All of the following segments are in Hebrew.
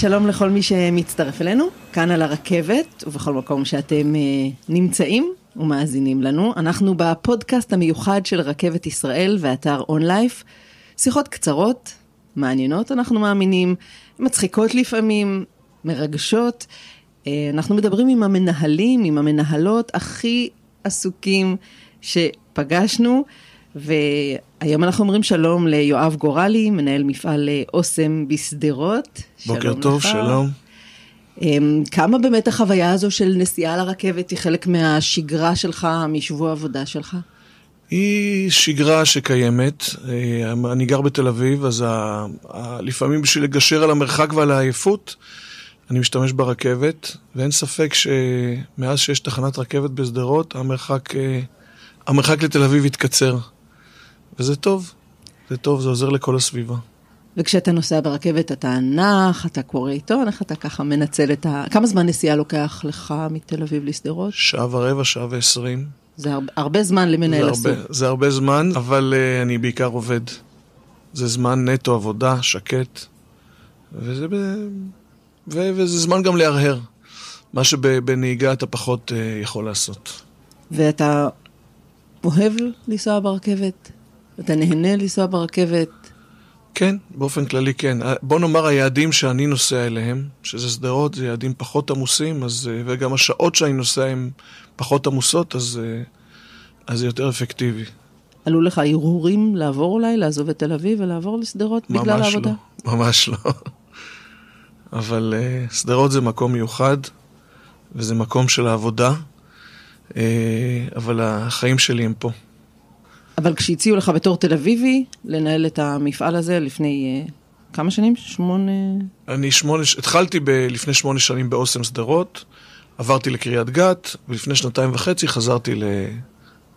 שלום לכל מי שמצטרף אלינו, כאן על הרכבת ובכל מקום שאתם uh, נמצאים ומאזינים לנו. אנחנו בפודקאסט המיוחד של רכבת ישראל ואתר אונלייף. שיחות קצרות, מעניינות אנחנו מאמינים, מצחיקות לפעמים, מרגשות. Uh, אנחנו מדברים עם המנהלים, עם המנהלות הכי עסוקים שפגשנו. והיום אנחנו אומרים שלום ליואב גורלי, מנהל מפעל אה, אוסם בשדרות. בוקר טוב, לך. שלום. אמ, כמה באמת החוויה הזו של נסיעה לרכבת היא חלק מהשגרה שלך, משבוע העבודה שלך? היא שגרה שקיימת. אה, אני גר בתל אביב, אז לפעמים בשביל לגשר על המרחק ועל העייפות, אני משתמש ברכבת, ואין ספק שמאז שיש תחנת רכבת בשדרות, המרחק, אה, המרחק לתל אביב התקצר. וזה טוב, זה טוב, זה עוזר לכל הסביבה. וכשאתה נוסע ברכבת אתה נח, אתה קורא עיתון, איך אתה ככה מנצל את ה... כמה זמן נסיעה לוקח לך מתל אביב לשדרות? שעה ורבע, שעה ועשרים. זה הרבה, הרבה זמן למנהל הסוג. זה הרבה זמן, אבל uh, אני בעיקר עובד. זה זמן נטו עבודה, שקט, וזה, ב... ו... וזה זמן גם להרהר. מה שבנהיגה אתה פחות uh, יכול לעשות. ואתה אוהב לנסוע ברכבת? אתה נהנה לנסוע ברכבת? כן, באופן כללי כן. בוא נאמר היעדים שאני נוסע אליהם, שזה שדרות, זה יעדים פחות עמוסים, אז, אה, וגם השעות שאני נוסע הן פחות עמוסות, אז, אה, אז זה יותר אפקטיבי. עלו לך הרהורים לעבור אולי, לעזוב את תל אביב ולעבור לשדרות בגלל העבודה? לא, ממש לא. אבל uh, שדרות זה מקום מיוחד, וזה מקום של העבודה, uh, אבל החיים שלי הם פה. אבל כשהציעו לך בתור תל אביבי לנהל את המפעל הזה לפני uh, כמה שנים? שמונה... אני שמונה, התחלתי ב, לפני שמונה שנים באוסם שדרות, עברתי לקריית גת, ולפני שנתיים וחצי חזרתי ל...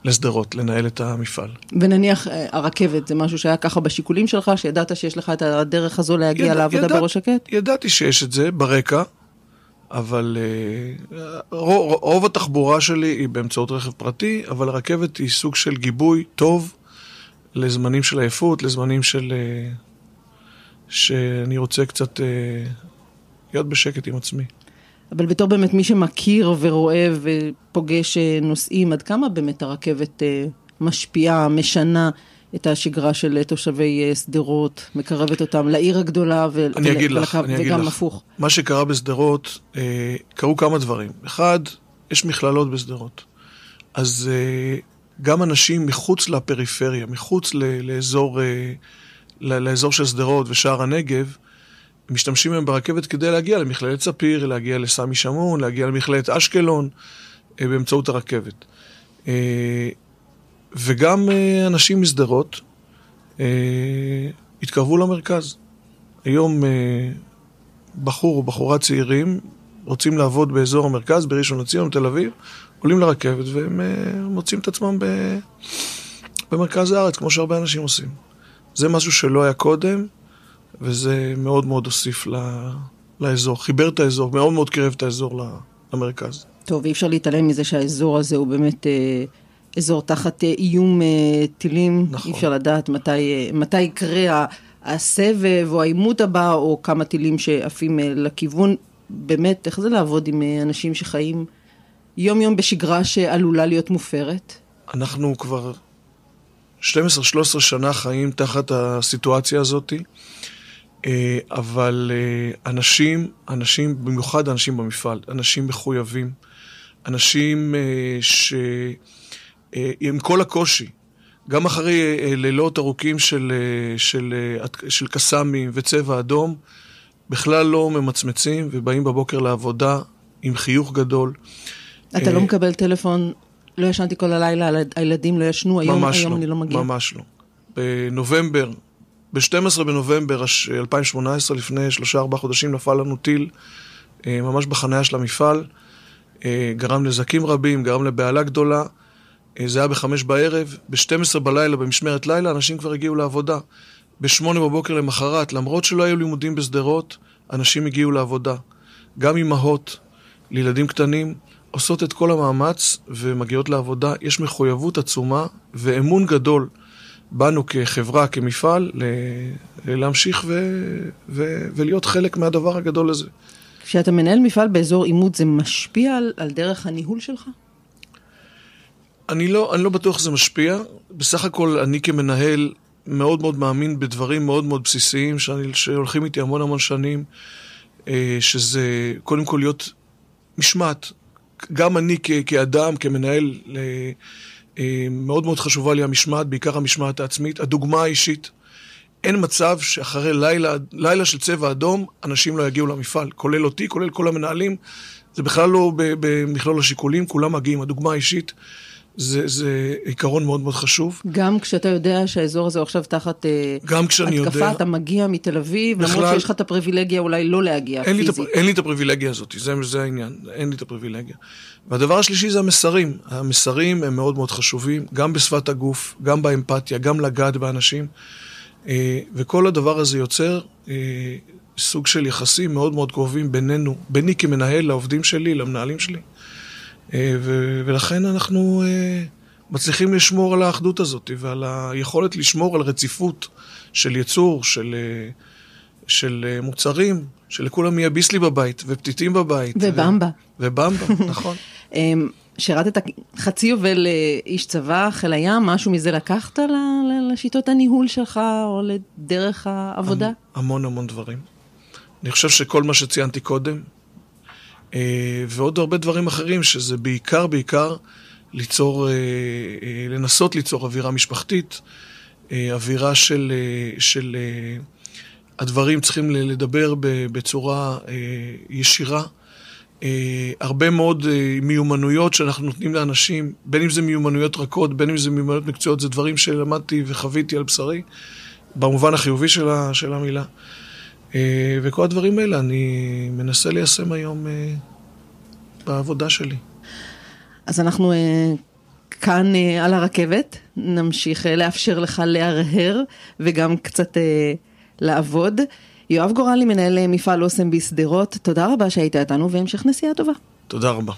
לשדרות, לנהל את המפעל. ונניח אה, הרכבת, זה משהו שהיה ככה בשיקולים שלך, שידעת שיש לך את הדרך הזו להגיע יד, לעבודה ידע, בראש שקט? ידעתי שיש את זה ברקע, אבל uh, רוב, התחבורה שלי היא באמצעות רכב פרטי, אבל הרכבת היא סוג של גיבוי טוב לזמנים של עייפות, לזמנים של... Uh, שאני רוצה קצת uh, להיות בשקט עם עצמי. אבל בתור באמת מי שמכיר ורואה ופוגש נוסעים, עד כמה באמת הרכבת משפיעה, משנה את השגרה של תושבי אה, שדרות, מקרבת אותם לעיר הגדולה ול... אני אגיד לך, אני אגיד לך. וגם הפוך. מה שקרה בשדרות, אה, קרו כמה דברים. אחד, יש מכללות בשדרות. אז אה, גם אנשים מחוץ לפריפריה, מחוץ ל, לאזור, אה, לאזור של שדרות ושער הנגב, משתמשים היום ברכבת כדי להגיע למכללת ספיר, להגיע לסמי שמון, להגיע למכללת אשקלון, אה, באמצעות הרכבת. אה, וגם אה, אנשים משדרות אה, התקרבו למרכז. היום אה, בחור או בחורה צעירים רוצים לעבוד באזור המרכז, בראשון לציון, תל אביב, עולים לרכבת והם מוצאים את עצמם ב... במרכז הארץ, כמו שהרבה אנשים עושים. זה משהו שלא היה קודם, וזה מאוד מאוד הוסיף ל... לאזור, חיבר את האזור, מאוד מאוד קירב את האזור למרכז. טוב, אי אפשר להתעלם מזה שהאזור הזה הוא באמת אזור תחת אה, איום אה, טילים, נכון. אי אפשר לדעת מתי, אה, מתי יקרה הסבב או העימות הבא, או כמה טילים שעפים לכיוון. באמת, איך זה לעבוד עם אנשים שחיים יום-יום בשגרה שעלולה להיות מופרת? אנחנו כבר 12-13 שנה חיים תחת הסיטואציה הזאת, אבל אנשים, אנשים, במיוחד אנשים במפעל, אנשים מחויבים, אנשים ש... אה, עם כל הקושי, גם אחרי אה, לילות ארוכים של, אה, של, של קסאמים וצבע אדום, בכלל לא ממצמצים ובאים בבוקר לעבודה עם חיוך גדול. אתה לא מקבל טלפון, לא ישנתי כל הלילה, הילדים לא ישנו, היום, היום לא, אני לא מגיע. ממש לא. בנובמבר, ב-12 בנובמבר 2018, לפני שלושה-ארבעה חודשים, נפל לנו טיל ממש בחניה של המפעל. גרם נזקים רבים, גרם לבהלה גדולה. אה, זה היה בחמש בערב, ב-12 בלילה, במשמרת לילה, אנשים כבר הגיעו לעבודה. ב-8 בבוקר למחרת, למרות שלא היו לימודים בשדרות, אנשים הגיעו לעבודה. גם אימהות לילדים קטנים עושות את כל המאמץ ומגיעות לעבודה. יש מחויבות עצומה ואמון גדול בנו כחברה, כמפעל, להמשיך ו, ו, ולהיות חלק מהדבר הגדול הזה. כשאתה מנהל מפעל באזור עימות, זה משפיע על, על דרך הניהול שלך? אני לא, אני לא בטוח שזה משפיע. בסך הכל אני כמנהל מאוד מאוד מאמין בדברים מאוד מאוד בסיסיים שאני, שהולכים איתי המון המון שנים, אה, שזה קודם כל להיות משמעת. גם אני כ, כאדם, כמנהל, אה, מאוד מאוד חשובה לי המשמעת, בעיקר המשמעת העצמית. הדוגמה האישית. אין מצב שאחרי לילה, לילה של צבע אדום, אנשים לא יגיעו למפעל, כולל אותי, כולל כל המנהלים. זה בכלל לא במכלול השיקולים, כולם מגיעים. הדוגמה האישית זה, זה עיקרון מאוד מאוד חשוב. גם כשאתה יודע שהאזור הזה עכשיו תחת אה, גם כשאני התקפה, יודע... אתה מגיע מתל אביב, בכלל... למרות שיש לך את הפריבילגיה אולי לא להגיע אין פיזית. לי, אין לי את הפריבילגיה הזאת, זה, זה העניין, אין לי את הפריבילגיה. והדבר השלישי זה המסרים. המסרים הם מאוד מאוד חשובים, גם בשפת הגוף, גם באמפתיה, גם לגעת באנשים. אה, וכל הדבר הזה יוצר אה, סוג של יחסים מאוד מאוד קרובים בינינו, ביני כמנהל, לעובדים שלי, למנהלים שלי. אה, ולכן אנחנו מצליחים לשמור על האחדות הזאת ועל היכולת לשמור על רציפות של יצור, של, של מוצרים, שלכולם יהיה ביסלי בבית ופתיתים בבית. ובמבה. ו... ובמבה, נכון. אמ, שירתת חצי יובל איש צבא, חיל הים, משהו מזה לקחת לשיטות הניהול שלך או לדרך העבודה? המון המון דברים. אני חושב שכל מה שציינתי קודם, אה, ועוד הרבה דברים אחרים, שזה בעיקר, בעיקר ליצור, אה, אה, לנסות ליצור אווירה משפחתית, אווירה של, של הדברים צריכים לדבר בצורה ישירה. אה, הרבה מאוד אה, מיומנויות שאנחנו נותנים לאנשים, בין אם זה מיומנויות רכות, בין אם זה מיומנויות מקצועיות, זה דברים שלמדתי וחוויתי על בשרי, במובן החיובי של, ה, של המילה. אה, וכל הדברים האלה אני מנסה ליישם היום אה, בעבודה שלי. אז אנחנו אה, כאן על הרכבת, נמשיך לאפשר לך להרהר וגם קצת לעבוד. יואב גורלי, מנהל מפעל אוסם בשדרות, תודה רבה שהיית איתנו והמשך נסיעה טובה. תודה רבה.